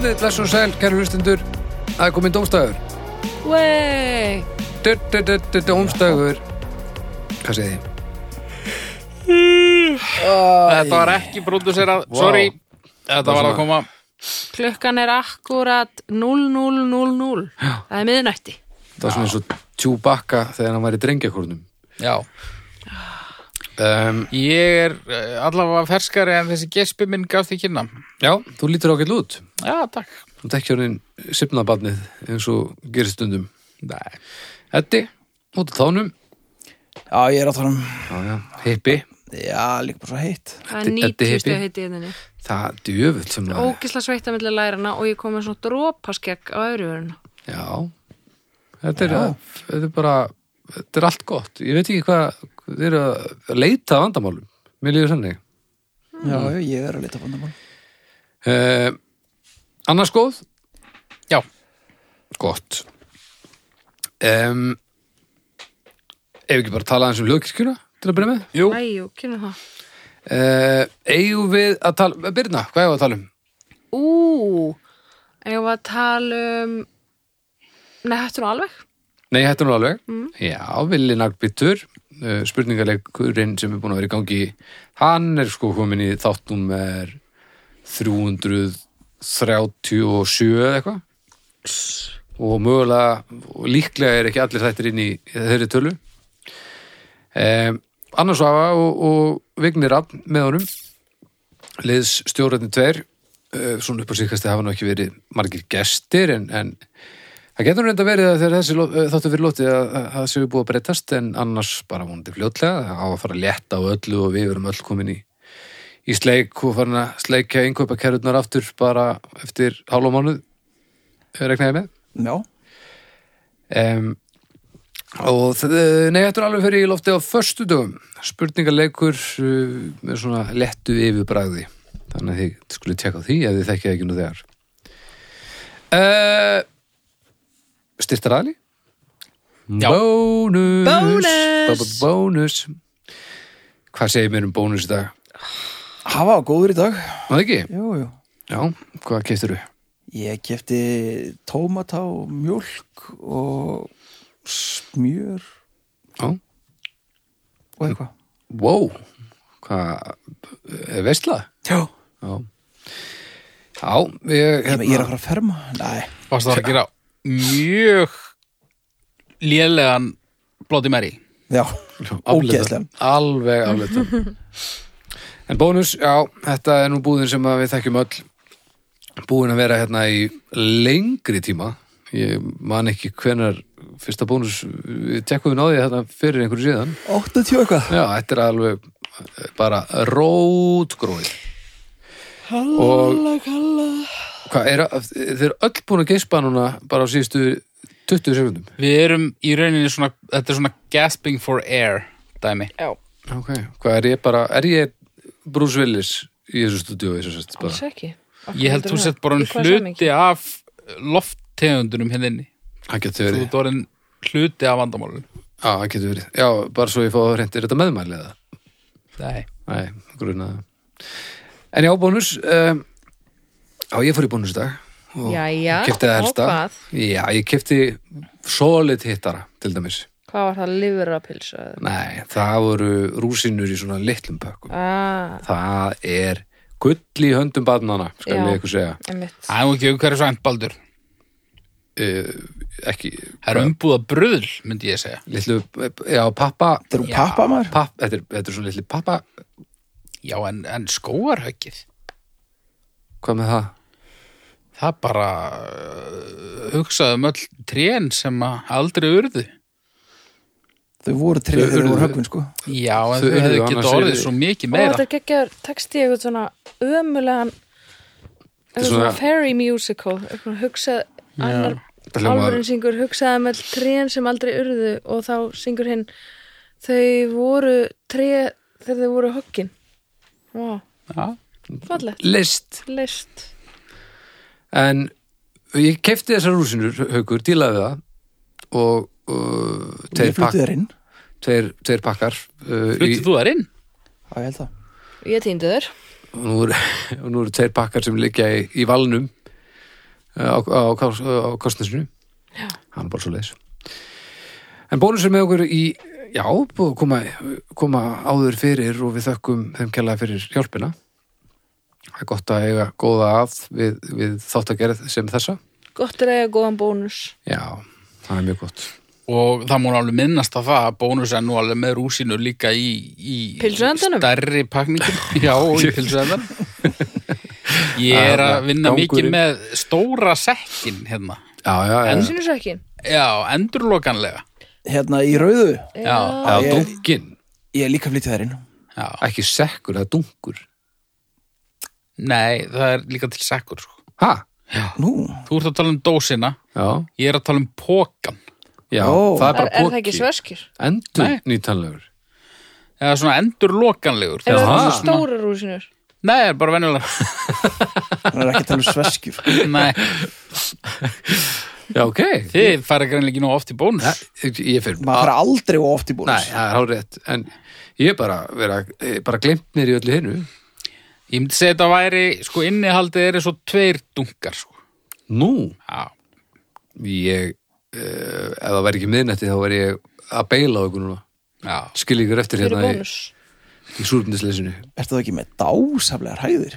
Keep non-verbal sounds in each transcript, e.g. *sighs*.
Komið, blessun og sæl, kæru hlustundur Það er komið dómstæður Wey, Dómstæður Hvað segið þið? Þetta var ekki brúduserað, sorry. Þetta var að koma. Klukkan er akkurat 00.00 Það er miðnætti. Það var svona eins og Chewbacca þegar hann var í drengjakórnum. Já, um, ég er eh, allavega ferskari en þessi gespi minn gafst í kynna. Já, þú lítur ágætt út Já, takk. Þú tekki hann sipnabarnið eins og gerist stundum. Nei. Eddi, út á þánum. Já, ég er að tala um Já, já, hippi. Já, líka bara svo heitt. Það Eddi- er Eddi 90 hippi. stið heiti í þenni Það djöfull sem það Ógisla sveita millir lærana og ég kom með svona drópaskegg á öðru vöruna Já. Þetta er, Já. þetta er bara Þetta er allt gott. Ég veit ekki hvað Þið eru að leita að vandamálum. Mér líður sannig Já, ég er að lita vandamál uh, Annars góð? Já, Gott. Um, Ef ekki bara tala aðeins um hljóðkirkjuna Til að byrja með? Jú. Æjú, kynna það. Uh, Eigum við að tala Byrna, hvað eigum við að tala um? Ú, ég var að tala um Nei, hættu nú alveg? Nei, þetta er nú alveg Já, Vili Naglbyttur uh, Spurningaleikurinn sem er búin að vera í gangi Hann er sko komin í þáttum er 337 eða eitthvað. Og mögulega og líklega er ekki allir þættir inn í þeirri tölu. Um, Annars Svafa og, og Vignir Rapp með honum. Liðs stjórnarnir tveir uh, svona upp á síkasti hafa nú ekki verið margir gestir en, en það getur reynda verið að þegar þessi eh, þáttu fyrir lótið að að það séu búið að breytast en annars bara vonandi fljótlega. Það á að fara að létta á öllu og við verum öll komin í í sleik og farin að sleikja innkaupa kerurnar aftur bara eftir hálfa mánuð eh, reknaði með. Já, um, og það- nei, þetta er alveg fyrir í lofti á föstu dögum spurningarleikur uh, með svona lettu yfirbræði þannig að þið skulle tjekka því ef þið þekkja ekki nú þegar. Uh, bónus! Bónus! Bónus. bónus! Hvað segir mér um bónus í dag? Hafa góður í dag. Það ekki? Jú, jú. Já, hvað keistur þú? Ég kefti tómata og mjólk og smjör. Já, og eitthvað. Wow. Hvað, er veistla? Já, Já. Já, ég, ég, ég er að fara að ferma. Nei, varst það að gera mjög lélegan Bloody Mary? Já, Afleita. ógeðslegan. Alveg afleita *laughs* En bónus, já, þetta er nú búðin sem að við þekkjum öll. Búin að vera hérna í lengri tíma. Ég man ekki hvenar fyrsta bónus, við tekkum við náði þetta fyrir einhverju síðan. 80 eitthvað. Já, þetta er alveg bara rótgróið. Og hvað er þeir eru öll búin að geispa núna bara á síðustu 20 sekundum Við erum í rauninni svona, þetta er svona gasping for air dæmi. Já, Ok, hvað er ég bara, er ég Bruce Willis í þessu stúdíu alls ekki. Ég held þú sett bara hluti af lofttegundunum hérna inni. Það getur Þú verið, ert orðin hluti af vandamálun já, það getur verið. Já, bara svo ég það hreint, er þetta meðmæli eða? Nei. Nei, grunaði En já, bónus um, Já, ég fór í bónus í dag. Og Jæja, kefti það og helsta. hvað? Já, ég kefti solid hittara til dæmis Hvað var það, livrapilsa? Nei, það voru rúsinur í svona litlum pökkum. Ah, Það er gull í höndum barnana, skal Já. ég ykkur segja. einmitt. Það er ekki umhverju svænt baldur. Uh, Ekki Það er umbúða bröðl, myndi ég segja. Litlu, já, pappa Þetta eru pappa maður papp, þetta, er, þetta er svona litlu pappa Já, en, en skóarhöggið Hvað með það? Það bara uh, hugsaði um öll trén sem að aldrei urðu Þau voru Þau þegar þau voru höggvin sko. Já, en Þau hefðu annars orðið svo mikið Og meira. þetta er geggjar texti eitthvað svona ömulegan eitthvað svona- fairy musical. Eitthvað hugsað annar Þetta álfurinn syngur hugsaði með trén sem aldrei urðu og þá syngur hinn þau voru tré þegar þau voru höggin. Vá, Já, fallegt, List. List. En ég kefti þessar rúsinur haukur, dílaði það og uh, tveir, pak, tveir, tveir pakkar uh, Flutið þú þar inn? Já, ég held það. Ég týndi þér og nú eru, *laughs* nú eru tveir pakkar sem liggja í, í valnum á, á, á, á kostnesinu. Hann er bara svo leiðis en bónus er með okkur í já, að koma, koma áður fyrir og við þökkum þeim kjallaði fyrir hjálpina. Það er gott að eiga góða að við, við þáttagerð sem þessa. Gott er að eiga góðan bónus. já, það er mjög gott og það múin alveg minnast að það að bónus er nú alveg með rúsinu líka í, í stærri pakningum *laughs* já, í pilsuendan *laughs* ég er að vinna mikið með stóra sekkin hérna. Já, já, já, endurlokanlega. Hérna í rauðu? Já, já. Ég- dunkin Ég er líka flytja þær inn. Já. ekki sekkur, það er dunkur. Nei, það er líka til sekkur sko. ha, Nú, þú ert að tala um dósina. Já, ég er að tala um pókan já Ó. það er bara er það ekki póki sveskjur? endur Nei. nýtanlegur. Eða svona endurlokanlegur Er það ekki stóra rúsinur? nei, það er bara venjulega. *laughs* Hann er ekki tala um sveskjur. Nei, já, ok. Þið fara greinlega ekki nú oft í bónus. Ja, ég fyrir Maður fara aldrei of oft í bónus. Nei, það er hárið en ég er bara, vera, eh, bara glemt mér í öllu hinnu ég myndi segja þetta væri, sko, innihaldið er svo tveir dunkar, sko. Nú, já, ég ef það væri ekki miðnætti þá væri ég að beila á ykkur núna já, skil ykkur eftir hérna í, í súrfnisleysinu Ertu það ekki með dásaflegar hæðir?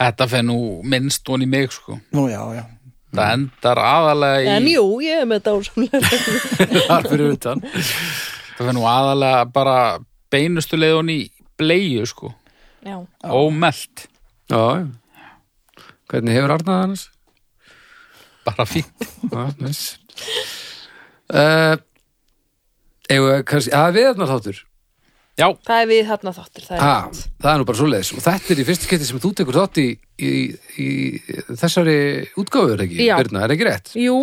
þetta fer nú minnst von í mig, sko Nú, já, já það endar aðalega En í jú, ég er með dásamlega. *laughs* þar fyrir utan það fer nú aðalega bara beinustu leiðun í bleiu, sko Já. ómelt, Já, já. hvernig hefur Arnað hans? Bara fínt Já, næs uh, Eða kannski, að viðarnar þáttur já, Það er við þarna þáttir. Það er Ha, rétt. það er nú bara svoleiðis og þetta er í fyrsta geti sem þú tekur þátt í, í, í þessari útgáfur ekki, Já. Birna, er ekki rétt? Jú,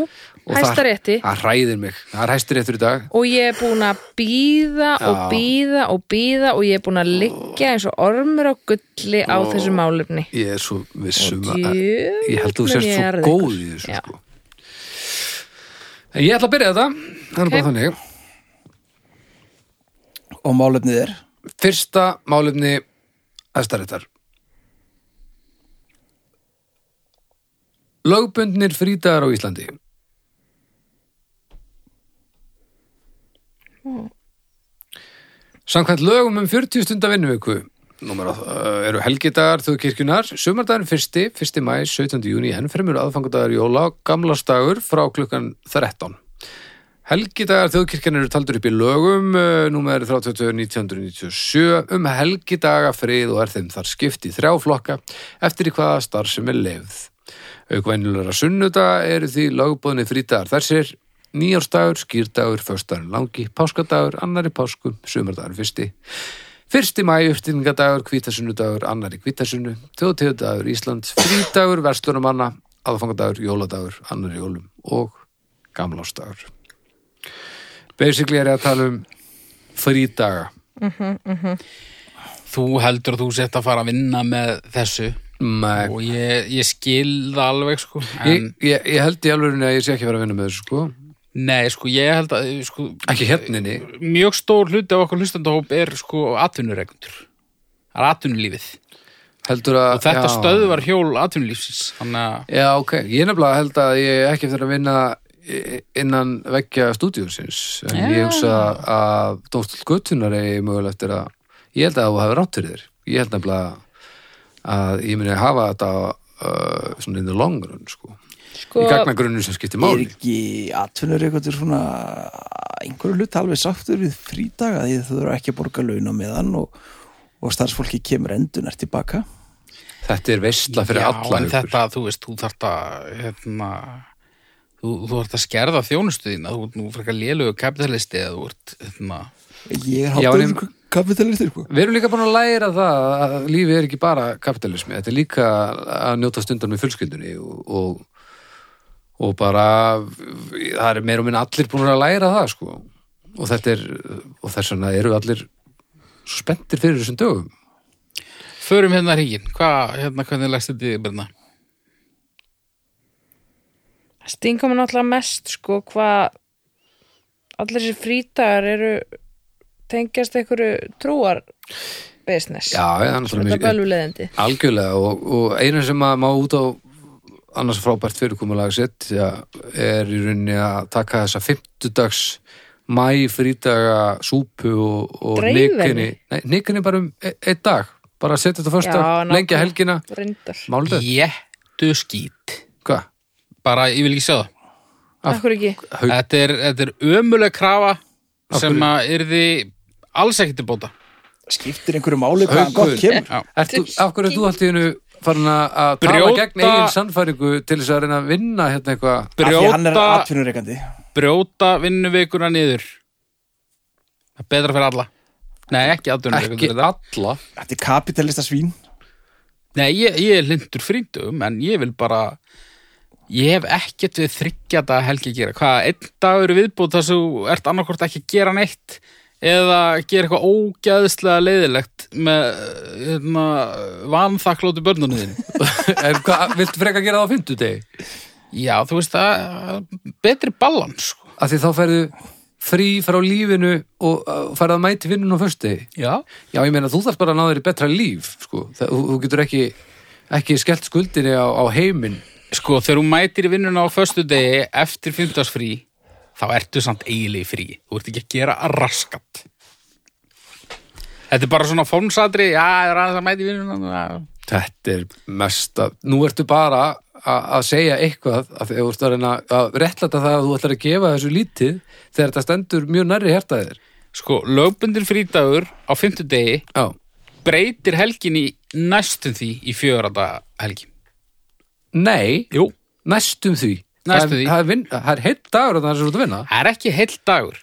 Og hæsta rétti. Það hræðir mig, það er hæstir réttur í dag Og ég er búin að býða og býða og býða og ég er búin að liggja eins og ormur á gulli á Ó. þessu málefni. Ég er svo vissum að ég held að þú ég svo góð í þessu sko. En ég ætla að byrja þetta það er Ok. bara þannig Og málefnið er Fyrsta málefni æstaréttar Lögbundnir frídagar á Íslandi Samkvæmt lögum um 40 stunda vinnuviku uh, eru helgidagar þjóðkirkjunar, sumardagurinn fyrsti, fyrsti mæ, 17. júni, ennfremur aðfangadagur jóla, gamlastagur frá klukkan 13. Helgidagar þjóðkirkjan eru taldur upp í lögum uh, númer 32.1997 um helgidaga frið og er þeim þar skipt í þrjá flokka eftir í hvaða starf sem er lefð. Aukvænilega sunnudaga eru því lögbóðni frídagar þessir nýjárstagur, skýrdagur, föstudagurinn langi, páskadagur, annari pásku, sumardagur fyrsti, fyrsti mæ, uppstilningadagur, hvítasunnudagur, annari hvítasunnu, þjóðtíðadagur Íslands, frídagur, verslunumanna, aðfangadagur, jóladagur, annari jólum og gamlástagur. Basically er ég að tala um frídaga. þú heldur að þú sett að fara að vinna með þessu Nei, og ég, ég skil það alveg, sko ég, en, ég, ég held í alveg að ég sé ekki að vera að vinna með þessu, sko. Nei, sko, ég held að, sko Ekki hérninni. mjög stór hluti af okkur hlustandahóp er sko atvinnureikundur það er atvinnulífið Heldur að... og þetta já. stöðvar hjól atvinnulífsins að Já, ok. Ég nefnilega held að ég ekki eftir að vinna innan veggja stúdíusins. En Já. ég hugsa að Dómstul Guttunar er mögulega eftir að... Ég held að þú hefur rátt fyrir þér. Ég held nefnilega að ég muni hafa þetta uh, svona in the long run, sko. Sko, Í gagnagrunnu sem skiptir Er máli. ekki atvinnur eitthvað svona einhverju hlut alveg sáttur við frídaga því þú eru ekki að borga launa með hann og, og starfsfólki kemur endun er tilbaka Þetta er veistla fyrir já, alla en ykkur. þetta, þú veist, þú þarft að hérna þú, þú ert að skerða þjónustuðina þú ert nú frekar lélugu kapitalisti eða þú ert, hérna Ég er en- kapitalistir sko. Við erum líka búin að læra það að lífið er ekki bara kapitalismi, þetta er líka að njóta stundar með fjölskyldunni og, og, og bara það er meira og minna allir búin að læra það sko. Og þetta er og þess vegna eru allir svo spenntir fyrir þessum dögum. Förum hérna hringin, hvað, hérna, hvernig læst þetta í byrna? stinga mér náttúrulega mest sko hvað allir þessi frítagar eru tengjast einhverju trúar business Já, það er náttúrulega mjög- algjörlega og, og einu sem að má út á annars frábært fyrirkomulag sitt því að er í rauninni að taka þessa fimmtudags mæ frídaga súpu og, og nikunni nikunni bara um e einn dag. Bara að setja þetta fyrsta, Já, nákvæmlega. lengja helgina. Málið, Jéttu skít. Hvað? bara, ég vil ekki sjá það. Ekki? Þetta er, þetta er ömuleg krafa Af sem að yrði alls ekki til bóta. Skiptir einhverju máli hvaðan Haukur. gott kemur? Af hverju er þú allt í hennu farin að að tala gegn eigin sannfæringu til þess að reyna að vinna hérna eitthvað. Er brjóta, brjóta vinnuvikuna niður. Það er betra fyrir alla. Nei, ekki alla. Þetta er kapitalista svín. Nei, ég, ég er lindur fríndugum en ég vil bara ég hef ekkert við þryggjata helgi að gera. Hvað, einn dagur er viðbúð þess að þú ert annarkvort ekki að gera neitt eða gera eitthvað ógæðslega leiðilegt með hérna, vanþakklóti börnunum þín *laughs* en hvað, viltu freka að gera það á fimmtudegi? Já, þú veist það betri balans sko. af því þá færðu frí frá lífinu og uh, færðu að mæti vinnun á föstudegi Já, Já, ég meina, þú þarf bara að ná þér í betra líf, sko. Það, þú, þú getur ekki, ekki skellt skuldinni á, á heiminn. sko, þegar þú mætir í vinnuna á föstu degi eftir fimmtagsfrí þá ertu samt eiginlega í frí þú ert ekki að gera raskat Þetta er bara svona fónsatri, já, það er aðeins að mæti já. Þetta er mest að, nú ertu bara að, að segja eitthvað að þú ert að reyna að réttlæta það að þú ætlar að gefa þessu lítið þegar þetta stendur mjög nærri hértaðir. Sko, lögbundin frídagur á fimmtudegi Já, breytir helgin í næstum því í fjöranda helgi. nei, Jú. næstum því. Er- því. Það er, vin, það er heitt dagur að það er svo að vinna Það er ekki heill dagur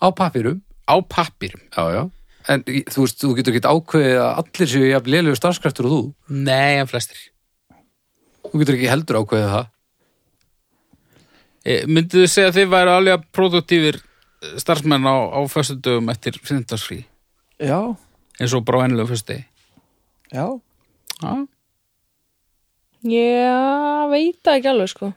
á pappirum. á pappirum. Já, já. En þú veist, þú getur ekki ákveðið að allir séu jafn lélegu starfskraftur og þú. Nei, en flestir. Þú getur ekki heldur ákveðið það. E, myndið þið segja að þið væru alveg produktífir starfsmenn á, á föstu dögum eftir fimmtagsfrí já, eins og bara á ennilegu föstu degi? já Já. Já, veit það ekki alveg sko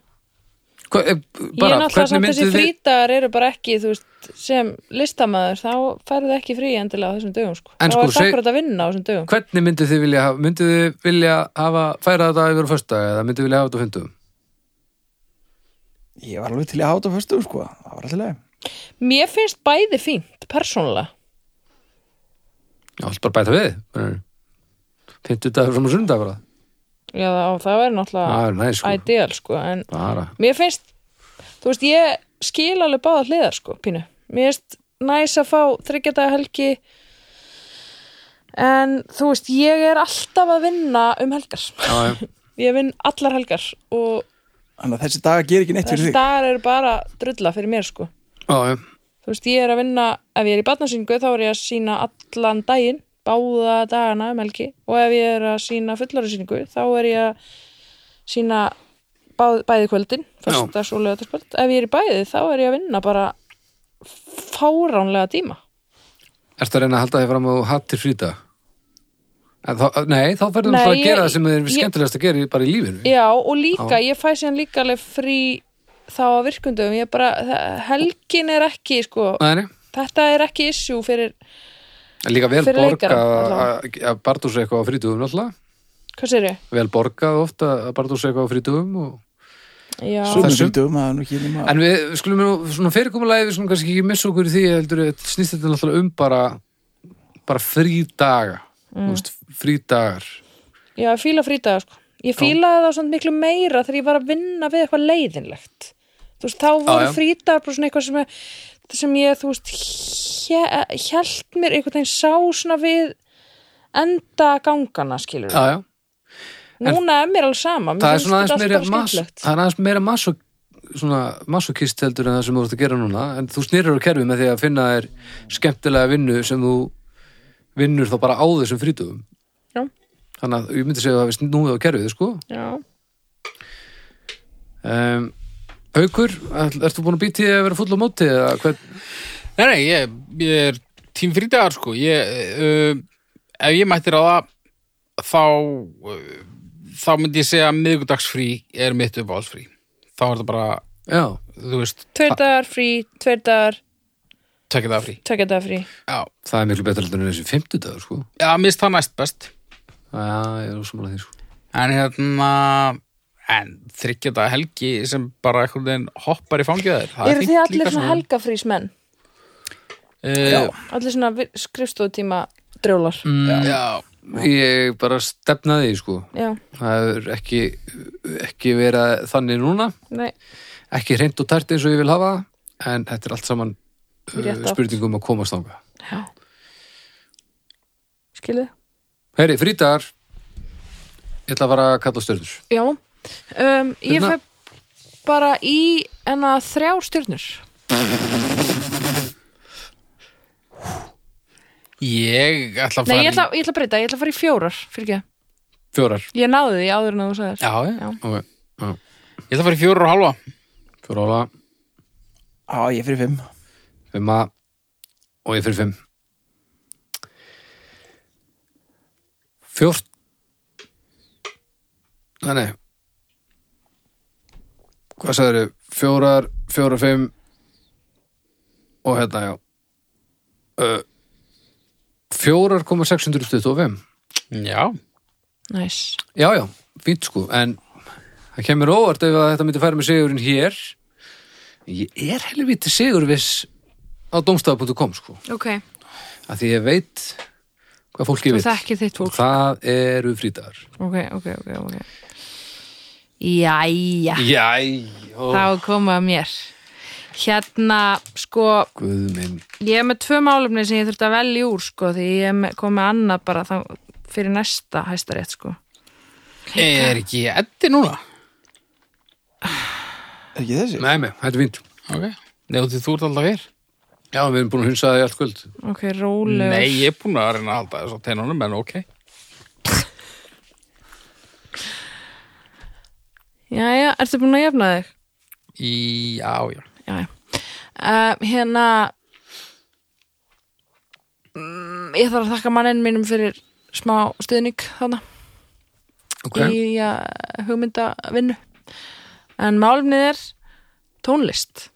Hva, eh, Ég er bara, náttúrulega samt þessi frítagar eru bara ekki, þú veist, sem listamæður, þá færðu ekki frí endilega á þessum dögum, sko. En þá sko, er það akkurat að vinna á þessum dögum. Hvernig myndið þið vilja hafa, myndið þið vilja hafa, færa þetta yfir á föstudag eða myndið þið vilja hafa þetta á fimmtugum? ég var alveg til í að háta fyrstu sko, það var alltaf Mér finnst bæði fínt, persónulega. Já, allt bara bæta við. Fimmtudagur fram á sundag bara. Já, það, það er Það náttúrulega sko. ideal, sko, en Bara. mér finnst, þú veist, ég skil alveg báða hliðar, sko, pínu. Mér finnst næs að fá þryggjadaga helgi, en þú veist, ég er alltaf að vinna um helgar. Já, já. *laughs* Ég vinn allar helgar og þannig að þessi daga ger ekki neitt fyrir þessi þig dagar eru bara drulla fyrir mér, sko. Já, já. Þú veist, ég er að vinna, ef ég er í barnasýningu þá er ég að sína allan daginn, báða dagana um helgi og ef ég er að sína fullarisýningu þá er ég að sína báð, bæði kvöldin, föstudags og lögataskvöld. Ef ég er í bæði þá er ég að vinna bara fáránlega tíma. Ertu að reyna að halda þig fram á hattir? En Þá, nei, þá verður það að gera það sem er skemmtilegast að gera bara í lífinu. Já, og líka, Já. ég fæ síðan líka alveg frí þá að virkundum. Ég bara, helgin er ekki, sko, Nei, nei. þetta er ekki issue fyrir, Líka vel borgað að- bardúsa eitthvað á frítugum náttúrulega. hvað sér ég? Vel borgað ofta að bardúsa eitthvað á frítugum og... Er nema En við skulum nú svona fyrirkomulagi við skulum kannski ekki missa okkur í því heldur snýst þetta náttúrulega um bara bara frídaga mm. veist, frídagar Já, ég fíla frídaga sko. Ég fílaði það svona miklu meira þegar ég var að vinna við eitthvað leiðinlegt. Þú veist, þá voru frídagar bara svona eitthvað sem, ég- sem ég, þú veist, hjælt mér einhvern veginn sá svona við enda gangana, skilur Já, já, Núna er mér alveg sama. Mér það er svona þetta meira bara mas, það er aðeins meira maso, svona masokist heldur en það sem þú ert að gera núna en þú snýrir á kerfi með því að finna þér skemmtilega vinnu sem þú vinnur þá bara á þessum frítugum Já. þannig að ég myndi segja að við snúið á kerfið sko Já. um, Haukur, ert þú búin að býta í að vera full á móti Nei, nei, ég, ég er tím frídagar sko. Ég, uh, ef ég mættir á það þá uh, þá myndi ég segja að miðgudagsfrí er mitt uppáhaldsfrí. Þá er það bara, já, þú veist Tveir dagar frí, tveir dagar, tökja það frí. tvekja dagar frí. Já, það er miklu betra heldur en þessi fimmtudagur sko. Já mist það næst best. Já, ég er ósamlega því sko. en hérna en þryggjata helgi sem bara einhvern veginn hoppar í er Eru þið allir svona helgafrísmenn? uh, Allir svona skrifstofutíma drjólar? mm, já, ég bara stefnaði því sko Já, það er ekki, ekki verið þannig núna nei, ekki hreint og tært eins og ég vil hafa en þetta er allt saman uh, átt. spurningum að komast þanga já. Skilið? Heyri, frítagar ég ætla að fara að kalla stjörnur Já. Um, ég Hérna- fæ bara í enna þrjár stjörnur. ég ætla að Nei, fara ég ætla, ég ætla að breyta, ég ætla að fara í fjórar, fyrir ekki. fjórar Ég náði því áður en þú sagðir. já, já. Okay. já. ég ætla að fara í fjórar og halva fjóra ála, Já, ég fyrir fimm fimma og ég fyrir fimm fjórt Nei, nei Hvað sagður Fjórar, fjórar, fimm og hérna, já. Uh, Fjórar koma 625 já, Næs. Já, já, fínt sko, en það kemur óvart ef að þetta myndi færa með sigurinn hér. Ég er helviti sigurviss á domstafa.com sko, Ok, að því ég veit hvað fólki þú veit þekkir þitt fólk. Það eru frítagar Ok, ok, ok, ok. Jæja, Jæ, ó, þá koma að mér. Hérna, sko, guð minn. ég er með tvö málefni sem ég þurfti að velja úr, sko, því ég er með- kom með annað bara þá, fyrir næsta hæstarétt, sko. er ekki eddi núna? Er *sighs* ekki þessi? Nei, nei, þetta er fínt. Ok, því þú ert alltaf hér. Já, við erum búin að hunsa það í allt kvöld. Ok, rólegur. nei, ég er búin að reyna að halda þess á teinunum en ok Jæja, ertu búin að jafna þig? í, já, já. Já, já. Uh, hérna mm, ég þarf að þakka manninn mínum fyrir smá stuðning þarna Ok, í uh, hugmyndavinnu. En málumnið er tónlist.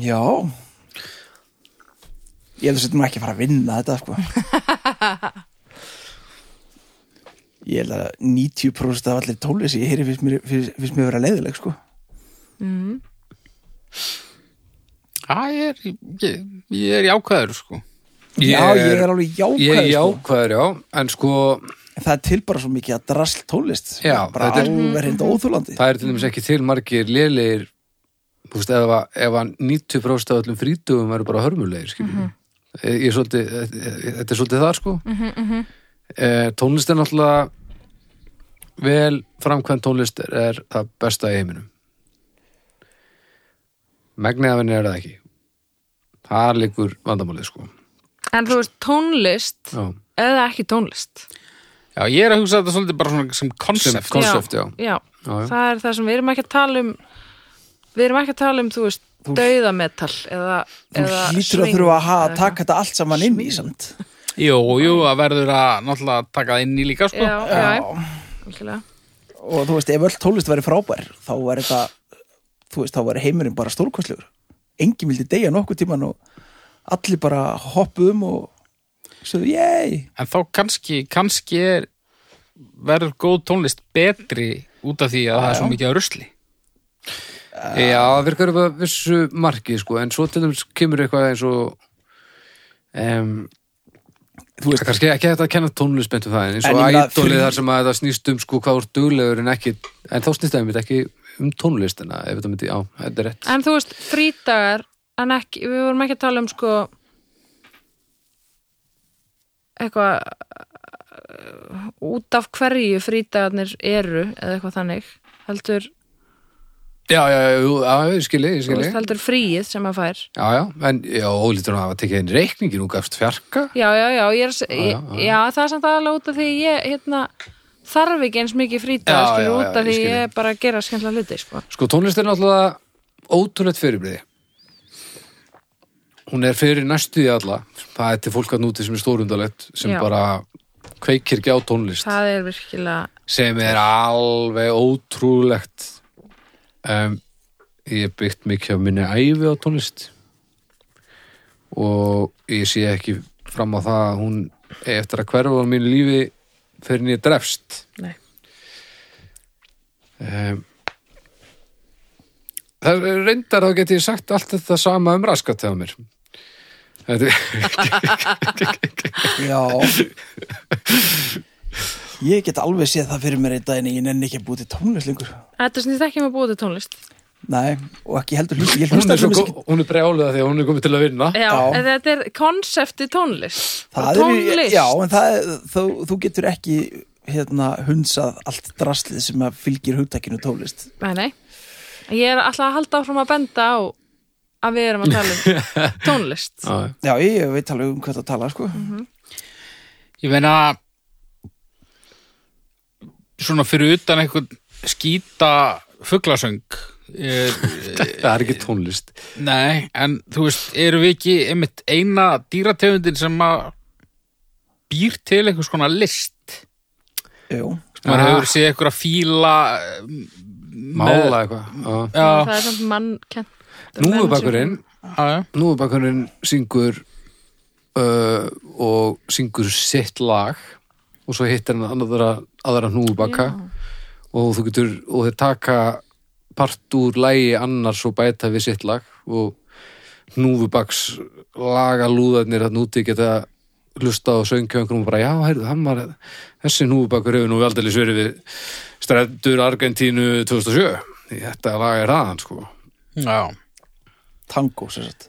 Já. Ég held að þetta nú ekki að fara að vinna þetta sko *laughs* Ég held að 90% af allir tónlist sem ég heyri finnst mér, finnst, finnst mér vera leiðileg sko mm. Já, ég er, ég, ég er jákvæður, sko. Ég Já, ég er- er alveg jákvæð ég er sko. jákvæður, já En sko, það er til bara svo mikið að drasl tónlist sko. Já, bara þetta er- alveg reynda óþúlandi það er til dæmis ekki til margir Þú veist, ef að, ef að 90% af öllum frítugum eru bara hörmulegir, skiljum Mhm. ég er svolítið, þetta er svolítið það sko mm -hmm, tónlist er náttúrulega vel framkvæmt tónlist er, er það besta í heiminum. Megnið af henni er það ekki. Það liggur vandamálið sko. En þú veist tónlist já, eða ekki tónlist? Já, ég er að hugsa þetta svolítið bara svona sem konsept. konsept, já, já, já, já. það er það sem við erum ekki að tala um við erum ekki að tala um þú veist dauðametal eða, Þú eða hlýtur að þurfa að eða taka þetta allt saman inn í samt Jú, jú, það verður að náttúrulega taka það inn í líka, sko. já, já, algjörlega og þú veist, ef öll tónlist væri frábær þá var þetta þú veist, þá var heimurinn bara stórkostlegur enginn vildi deyja nokkuð tíman og allir bara hoppuðum og sögðu, yey En þá kannski, kannski er verður góð tónlist betri út af því að það er svo já. mikið að rusli. já, það virkar upp að vissu marki sko, en svo til dæmis kemur eitthvað eins og um, þú veist, kannski ekki hægt að kenna tónlist beint um það en eins og frí- þar sem að það snýst um sko hvað úr duglegur en ekki en þá snýst það einmitt ekki um tónlistina ef þetta myndi, já, þetta er rétt. En þú veist, frídagar en ekki, við vorum ekki að tala um sko eitthvað uh, út af hverju frídagarnir eru eða eitthvað þannig heldur, já, já, já, skilji, þú skilji veist, heldur fríið sem að fær. Já, já, en já, ólítur að hafa tekið einn reikningin og gafst fjarka. Já, já, já, ég er, að Já, já, já. já, það er samt aðalega út af því ég hérna, þarf ekki eins mikið skilur já, út af því skil. ég bara að gera skemmtilega hluti sko. sko, tónlist er náttúrulega ótrúlegt fyrirbriði hún er fyrir næstu í alla. Það er til fólk að núti sem er stórundalegt sem bara kveikir ekki á tónlist. Það er virkilega sem er alveg ótrúlegt um, ég hef byggt mikið af minni æfi á tónlist. Og ég sé ekki fram á það að hún eftir að hverfa á mínu lífi fyrir nýja drefst. Nei. um, það er reyndar þá get ég sagt allt þetta sama um raskat hjá mér. Þetta, Já *laughs* Ég get alveg séð það fyrir mér einn daginn ég nenni ekki að búið til tónlist lengur. Þetta snýst ekki um að búa til tónlist. Nei, og ekki heldur hlust Ég hún, hlusta er gó- ekki hún er brjáluða því að hún er komið til að vinna. Já, Já. en þetta er konsepti tónlist. Það Bara er, tónlist. já, en það er, þú, þú getur ekki hérna hunsað allt draslið sem að fylgir hugtakinu tónlist. Nei, nei. Ég er alltaf að halda áfram að benda á að við erum að tala um *laughs* tónlist. Já, Já, ég veit alveg um hvað það tala, sko. Ég meina svona fyrir utan einhvern skýta fuglasöng. Er, *laughs* það er ekki tónlist. Nei, en þú veist, erum við ekki einmitt eina dýrategundin sem að býr til einhvers konar list? Jú, maður Ah. hefur séð eitthvað að fíla mála eitthvað. Það er samt mannkent núfubakurinn. já, já, núfubakurinn syngur uh, og syngur sitt lag og svo hittir hann aðra, aðra núfubaka og þú getur og þeir taka part úr lægi annars og bæta við sitt lag og núfubaks laga lúðarnir að núti geta hlusta og söngja einhverjum og bara já, heyrðu, hann var þessi núfubakur hefur nú aldrei sverið við strendur Argentínu 2007 þetta lag er aðan sko. Já. tango, sér sagt.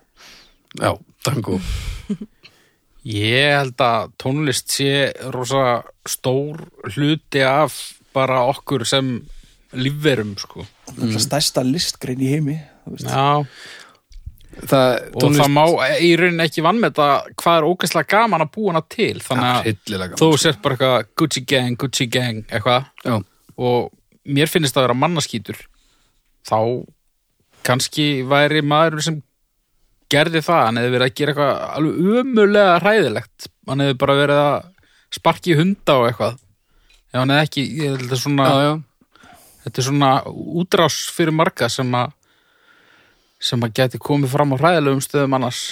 Já, tango *laughs* Ég held að tónlist sé rosa stór hluti af bara okkur sem lífverum, sko. mm. stærsta listgrein í heimi. Já, það, og það má í rauninni ekki vannmeta hvað er ógæslega gaman að búa hana til þannig að þú sért bara eitthvað Gucci gang, Gucci gang eitthvað já, og mér finnst það að vera mannaskítur þá kannski væri maður sem gerði það, hann hefði verið að gera eitthvað alveg umulega hræðilegt. Hann hefði bara verið að sparki hunda og eitthvað. Ef hann hefði ekki, ég held að svona já, já. þetta er svona útrás fyrir marga sem að sem að geti komið fram á hræðilegum stöðum annars.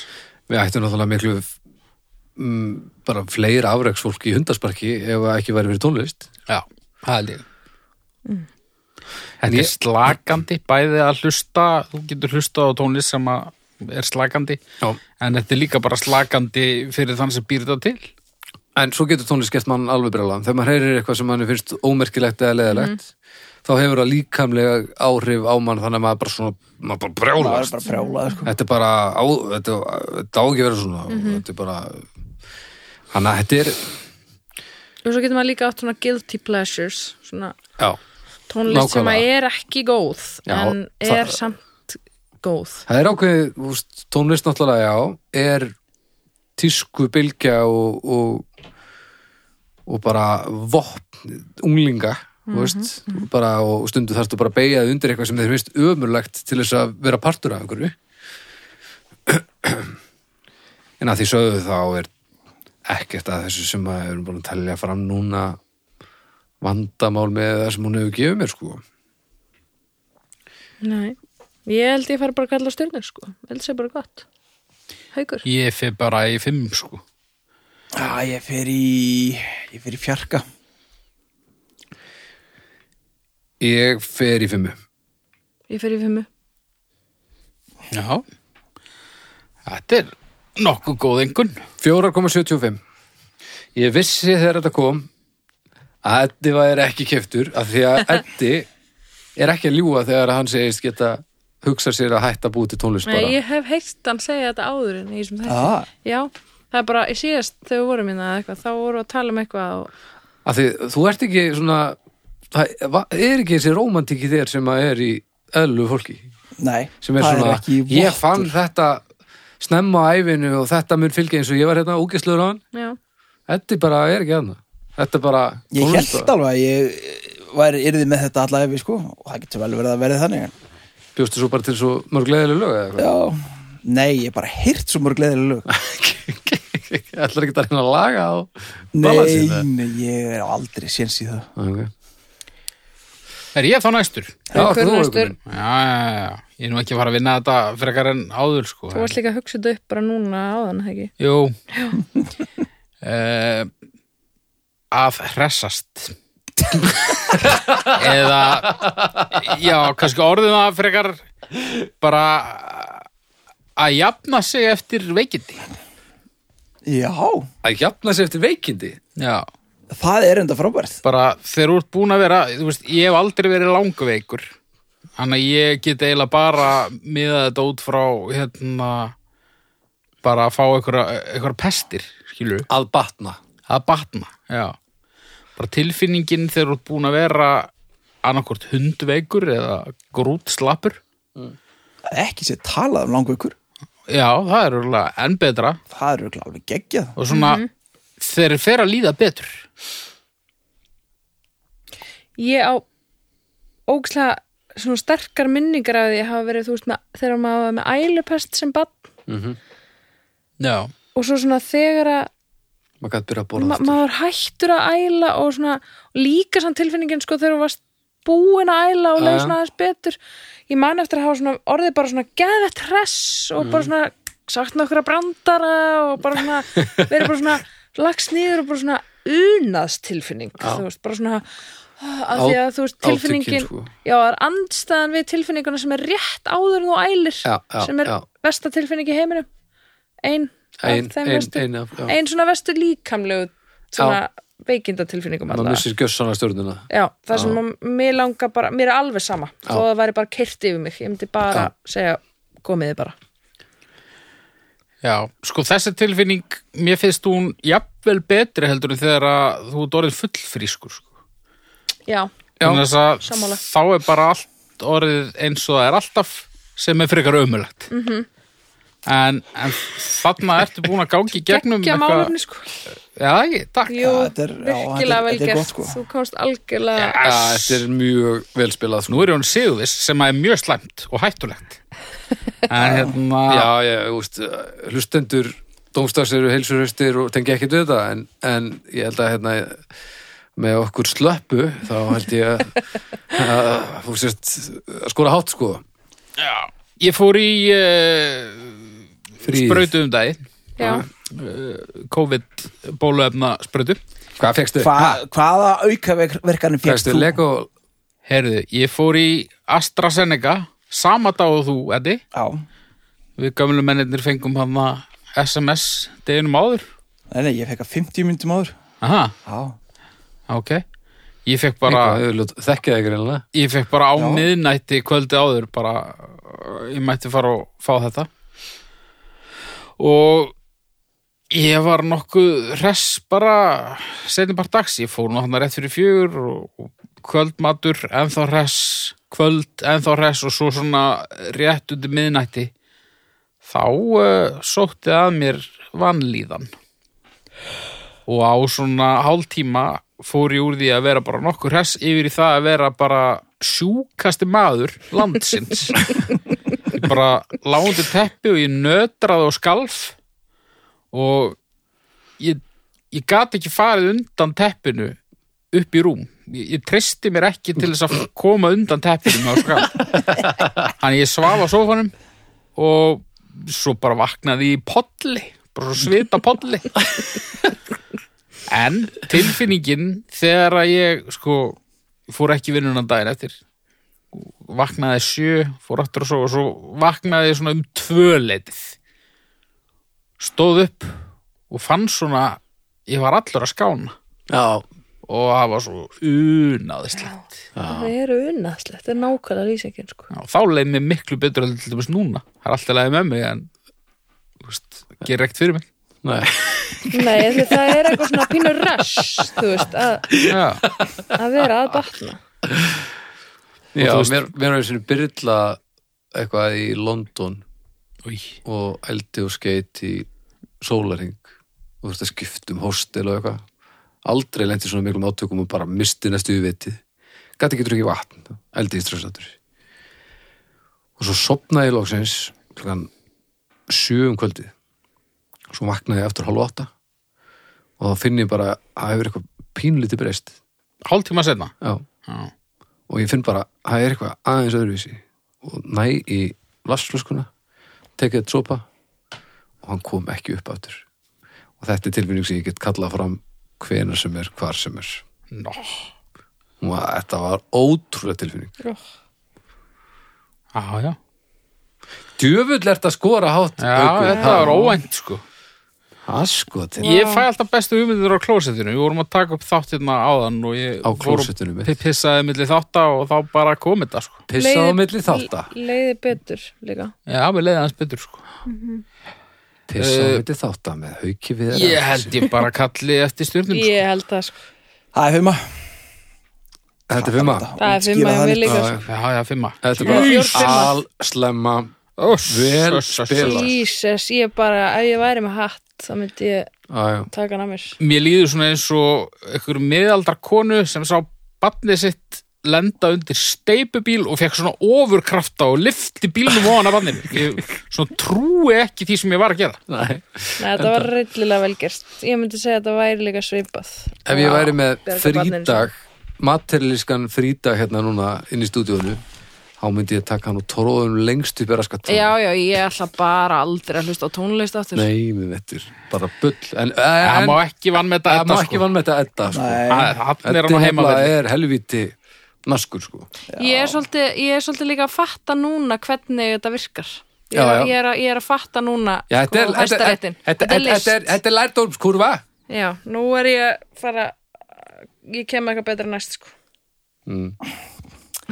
Við ættum náttúrulega miklu mm, bara fleiri afreiksfólk í hundasparki ef það ekki væri fyrir tónlist. Já, það held ég. En Þetta er ég, slakandi, bæði að hlusta þú getur hlusta á tónlist sem að er slakandi, já, en þetta er líka bara slakandi fyrir þann sem býr þetta til. En svo getur tónlist gert mann alveg brjálan þegar maður heyrir eitthvað sem mann finnst ómerkilegt eða leðilegt þá hefur það líkamlega áhrif á mann þannig að maður bara svona maður bara það brjálast sko. þetta er bara á, þetta, þetta á ekki vera svona. Þetta er bara þannig að þetta er Og svo getur maður líka átt svona guilty pleasures svona já, tónlist sem að Nákvæmlega. er ekki góð Já, en það- er samt góð. Það er veist, tónlist náttúrulega já er tísku bylgja og, og og bara vopn unglinga þú veist, bara, og stundu bara að beigja þig undir eitthvað sem þeir finnst ömurlegt til þess að vera partur af einhverju. En að því sögðu þá er ekkert að þessu sem að erum búin að telja fram núna vandamál með það sem hún hefur gefið mér sko. Nei, ég held ég fari bara að kalla stjörnur sko, ég held sé bara gott. Haukur, Ég fyrir bara í fimm sko. Já, ég fer í ég fer í fjarka. Ég fer í fimmu. Ég fer í fimmu. Já. Þetta er nokkuð góð engun 4,75 Ég vissi þegar þetta kom að Eddi væri ekki keftur af því að *laughs* Eddi er ekki að ljúga þegar hann segist geta hugsa sér að hætta búið til tónlist Nei, bara. ég hef heyrt hann segja þetta áður en ég sem þetta ah, Já, það er bara, ég síðast þegar við vorum minna eða eitthvað, þá vorum við að tala um eitthvað og, af því þú ert ekki svona það va- er ekki þessi rómantík í þér sem að er í eðlu fólki? Nei, sem er það svona, ekki ég vottur. fann þetta snemma á æfinu og þetta mun fylgja eins og ég var hérna ógeslur á hann. Já, Eddi bara er ekki aðna þetta er bara Ég tónlist held alveg að ég væri yrði með þetta alla efi sko og það getur vel verið að verið þannig en- bjóstu svo bara til svo mörg leðileg lög eða eitthvað Já, nei, ég hef bara heyrt svo mörg gleðileg lög. *laughs* Ætlar ekki að reyna að laga á Nei, nei, ég er aldrei séns í það. Okay. Er ég þá næstur? Já, þú næstur. er Já, já, já, ég er nú ekki að fara að vinna þetta frekar en áður sko þú varst líka að hugsa þetta upp bara núna áðan, ekki? Jú. Uh, *laughs* að hressast *laughs* eða já, kannski orðum það frekar bara að jafna sig eftir veikindi. Já, Að jafna sér eftir veikindi? Já, það er enda frábært. Bara þegar þú ert búin að vera þú veist, ég hef aldrei verið langveikur. Þannig að ég get eiginlega bara miða þetta út frá hérna bara að fá einhverja, einhverja pestir skilur að batna. Að batna, já bara tilfinningin þegar þú ert búin að vera annarkvort hundveikur eða grútslappur? Ekki sér talað um langveikur. Já, það er örugglega enn betra. Það er örugglega alveg geggjað. Og svona þeir fer að líða betur. Ég á ógislega svona sterkar minningar af því að hafa verið, þú veist, með, þegar maður var með ælupest sem bann já, og svo svona þegar að maður gæti byrja að borða ma aftur. maður hættur að æla og svona líka samt tilfinningin sko þegar þú varst búin að æla og leið Já. svona aðeins betur ég man eftir að hafa svona orðið bara svona geðvett hress og bara svona sagt nokkra brandara og bara svona verið bara svona *laughs* lagst niður og bara svona unaðstilfinning þú veist, bara svona að því að þú veist tilfinningin sko. já, það er andstæðan við tilfinninguna sem er rétt áður en þú ælir Já, já, sem er já. versta tilfinning í heiminum ein, Ein- af þeim ein- ein já. svona verstu líkamlegu svona veikinda tilfinningum maður missir gjössana stjórnuna Já, það sem Já. að mér langar bara, mér er alveg sama Já. þó það væri bara kyrt yfir mig, ég myndi bara Já. segja, komiði bara Já, sko þessi tilfinning, mér finnst hún jafnvel betri heldur en þegar að þú ert orðið fullfrískur sko. Já, að sammála. þá er bara allt orðið eins og það er alltaf sem er frekar ömulegt mm -hmm. En, en þarna ertu búin að gangi í gegnum geggja málefni sko. Já, ekki, takk. Jú, er- virkilega þetta er- vel er gert. gott, sko. Þú komst algjörlega Já, þetta er mjög vel spilað. Sko. Nú er hún sigurvis sem er mjög slæmt og hættulegt. *laughs* En hérna Já, þú veist, hlustendur dómstafs eru heilsurhustir og tengi ekkert við þetta en, en ég held að hérna með okkur slöppu þá held ég að, að þú sést að skora hátt sko. Já, ég fór í uh, Frí. sprautu um daginn. Já, COVID bóluefna sprautu. Hvað fegstu? Hva, Hvaða aukaverkanir fékkst Fegstu? Lego? Herðu, ég fór í AstraZeneca. Sama dag og þú, Eddi. Já, Við gamlu mennirnir fengum hann að SMS deginum áður. Nei, nei, ég fekk að 50 myndum áður. Aha, Já, ok. Ég fekk bara, Þekkið ekki reynilega ég fekk bara á Já. miðnætti kvöldi áður bara, uh, ég mætti fara og fá þetta og ég var nokkuð hress bara setjum bara dags, ég fór nú hann rétt fyrir fjögur og, kvöldmatur ennþá hress, kvöld ennþá hress og svo svona rétt undir miðnætti. Þá uh, sótti að mér vanlíðan. Og á svona hálftíma fór ég úr því að vera bara nokkur hress yfir í það að vera bara sjúkasti maður landsins *laughs* ég bara lándi teppi og ég nötraði og skalf og ég, ég gat ekki farið undan teppinu upp í rúm. Ég, ég treysti mér ekki til þess að koma undan teppinu með skalf. Þannig ég svaf á sófanum og svo bara vaknaði í podli bara svita podli en tilfinningin þegar að ég sko fór ekki vinnunan daginn eftir vaknaði sjö, fór aftur og svo og svo vaknaði ég svona um tvöleitið stóð upp og fann svona ég var allur að skána. Já, og það var svo unaðislegt. Það eru unnaðslegt Það er nákvæmlega lýsingin sko. Já, þá leið mér miklu betur en til dæmis núna. Það er alltaf leiði með mig en veist, gerir ekkert fyrir mig nei. Nei, því það er eitthvað svona pínur rush Þú veist, að, að vera að batna Já, veist- mér, mér er svona byrla eitthvað í London Új. og eldi og skeit í sólaring og veist að skiptum hostel og eitthvað. Aldrei lendi svona miklum átökum og bara misti næstu í vitið gæti ekki drukkið vatn, eldi í stressatur. Og svo sopnaði ég lóksins klokkan sjö um kvöldið. Svo vaknaði ég eftir hálf átta og þá finn ég bara að það hefur eitthvað pínlítið breyst. Hálftíma setna já. Já, og ég finn bara að það er eitthvað aðeins öðruvísi. Og næ í lastflöskuna tekið þetta sopa og hann kom ekki upp aftur. Og þetta er tilfinning sem ég get kallað fram hvenær sem er, hvar sem er. Nó, og þetta var ótrúlega tilfinning. Já, já. Djöfull ert að skora hátt Já, Haukur. þetta var óvænt sko Askotin. Ég fæ alltaf bestu hugmyndir á klósettinu. Við vorum að taka upp þátt hérna áðan og ég pi- pissaði milli þátta og þá bara kom þetta sko. Pissa á milli þátta? leiði betur líka. Já, við leiði hans betur sko. Pissa á Eh, milli þátta með hauki við Ég held ég bara kalli eftir stjórnum sko. ég held það sko. Það er fimma. Þetta er fimma. Það er fimm að við líka. Já, sko. Já, já, fimma. Þetta er bara fimma. allslemma Öss, Vel spilað. Jesus, ég bara, ef ég væri með hatt þá myndi ég já. taka hann að mér Mér líður svona eins og einhver miðaldra konu sem sá barnið sitt lenda undir steipubíl og fekk svona ofurkrafta og lifti bílnum á hana barninu. Ég svona trúi ekki því sem ég var að gera. Nei. Nei, þetta var reyllilega velgerst ég myndi segja að þetta væri líka svipað Ef ég væri með frídag materialískan frídag hérna núna inn í stúdíónu þá myndi ég taka hann og tróðum lengst upp í raskat já, já, ég ætla bara aldrei að hlusta á tónlist aftur Nei, mér vettur, bara bull En, Það má ekki vann með það þetta má ekki sko. vann með þetta sko. Það er er helviti naskur sko ég er, svolítið, ég er svolítið líka að fatta núna hvernig þetta virkar ég Já, er, já. ég er, að, ég er að fatta núna Já, þetta er, sko, þetta, þetta, þetta, þetta er list þetta, er, þetta er lærdómskurva já, nú er ég að fara ég kem eitthvað betra næst sko. mm.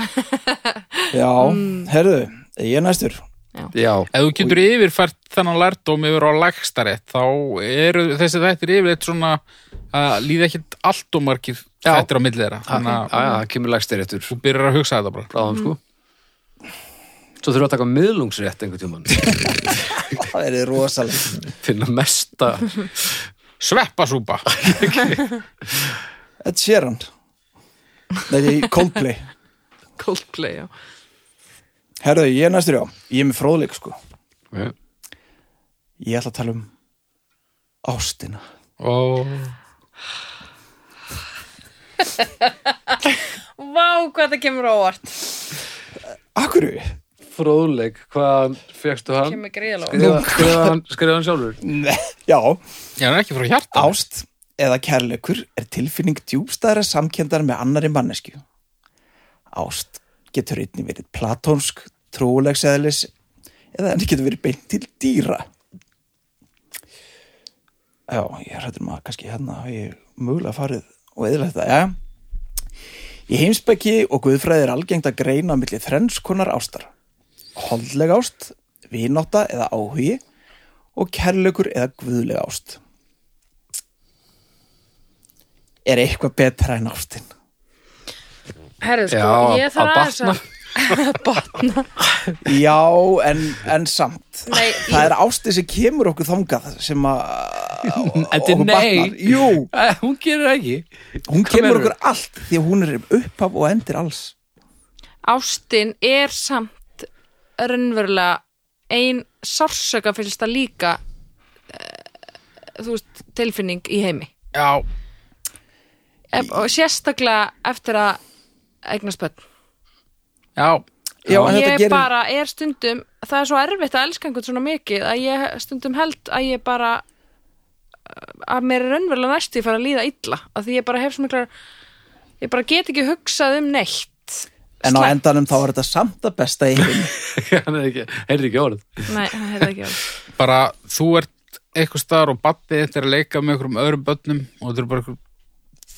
*laughs* Já, herðu, ég er næstur. Já, Ef þú getur yfirfært þennan lærdóm yfir á lægstarétt þá eru þessi þættir yfirleitt svona að líða ekkit allt og margir Já. þættir á milli þeirra. Þannig já, að já, það kemur lægstir eftir þú byrjar að hugsa þetta bara. bráðum sko. Svo þurfum við að taka miðlungsrétt einhvern tímann. *laughs* Það er rosalega finna mesta Sveppasúpa. Ed Sheeran. Nei, Coldplay Coldplay, já Herðu, ég er næstur já Ég er með fróðleik sko Já. Ég ætla að tala um ástina Og Vá, hvað það kemur á óvart Akkurru? Fróðleik, hvað fegstu hann? kemur gríðalega Skrifa, skrifa, hann, hann sjálfur Nei, já ég er ekki frá hjarta. Ást eða kærleikur er tilfinning djúbstæðra samkendar með annari mannesku. Ást getur einnig verið platónsk, trúlegseðlis eða henni getur verið beint til dýra. Já, ég hrættur maður kannski hérna hafa ég mögulega farið og eðla þetta, já. Í heimsbæki og guðfræði er algengt að greina á milli þrennskonar ástar. Holdleg ást, vinátta eða áhugi og kærleikur eða guðleg ást. Er eitthvað betra en ástin? Herðu, sko, Já, ég að þarf aðeins batna. að *laughs* batna Já, en, en samt Nei, Það er ástið sem kemur okkur þangað sem að Þetta er okkur nei. batnar. Jú, Eh, Hún gerir það ekki hún Hvað kemur meinarðu? okkur allt því að hún er upphaf og endir alls ástin er samt raunverulega ein sársöka fylgst að líka uh, þú veist, tilfinning í heimi Já, Ef- og sérstaklega eftir að eignast börn. Já, Já, ég gerir bara er stundum það er svo erfitt að elska einhvern svona mikið að ég stundum held að ég bara að mér er raunverulega næstu ég fara að líða illa að því ég bara hef svo miklar ég bara get ekki hugsað um neitt. En á Slæmt. endanum þá er þetta samt að besta í heim Hann *laughs* er ekki, orð. Nei, það hefði ekki alveg bara þú ert eitthvað staðar og battið þetta er að leika með einhverjum öðrum börnum og þetta er bara einhver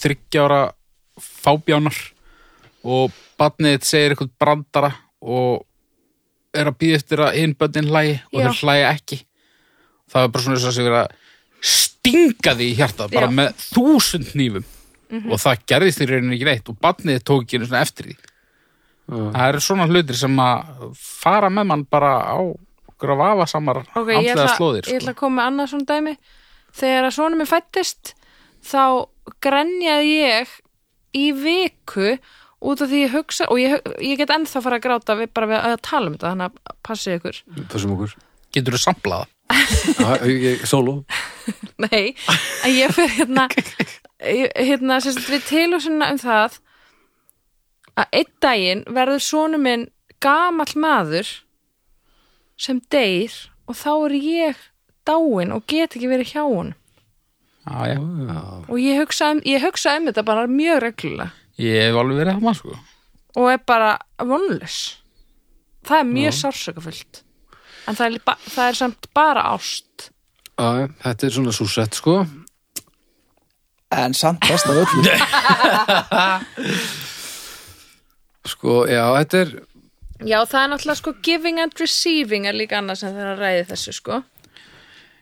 þryggjára fábjánar og barnið segir eitthvað brandara og er að býða eftir að hinn börnin hlægi og Já. þeir hlæja ekki það er bara svona þess að segja að stinga því í hjartað bara Já. með þúsund nýfum og það gerðist í rauninni ekki neitt og barnið tók ekki einu svona eftir því það eru svona hlutir sem að fara með mann bara á okkur að vafa samar Ok, ég ætla, andlega slóðir ég sko. ætla að koma með annað svona dæmi þegar að svona mér fættist þá grenjaði ég í viku út af því ég hugsa og ég, ég get ennþá að fara að gráta við, bara við að tala um þetta þannig að passið ykkur. Passum okkur. Getur þú samplaða Sóló. *laughs* Nei, en ég fyrir hérna hérna, sem sagt við tilhugsunna um það að einn daginn verður sonu minn gamall maður sem deyr og þá er ég dáin og get ekki verið hjá hún. Já. og ég hugsa, um, ég hugsa um þetta bara mjög reglulega Ég hef alveg verið það sko. og er bara vonless það er mjög sársökafullt en það er, ba það er samt bara ást. Já, þetta er svona súsett sko. En samt best af öllu. *laughs* Sko, já, þetta er já það er náttúrulega sko giving and receiving er líka annað sem þeirra ræði þessu sko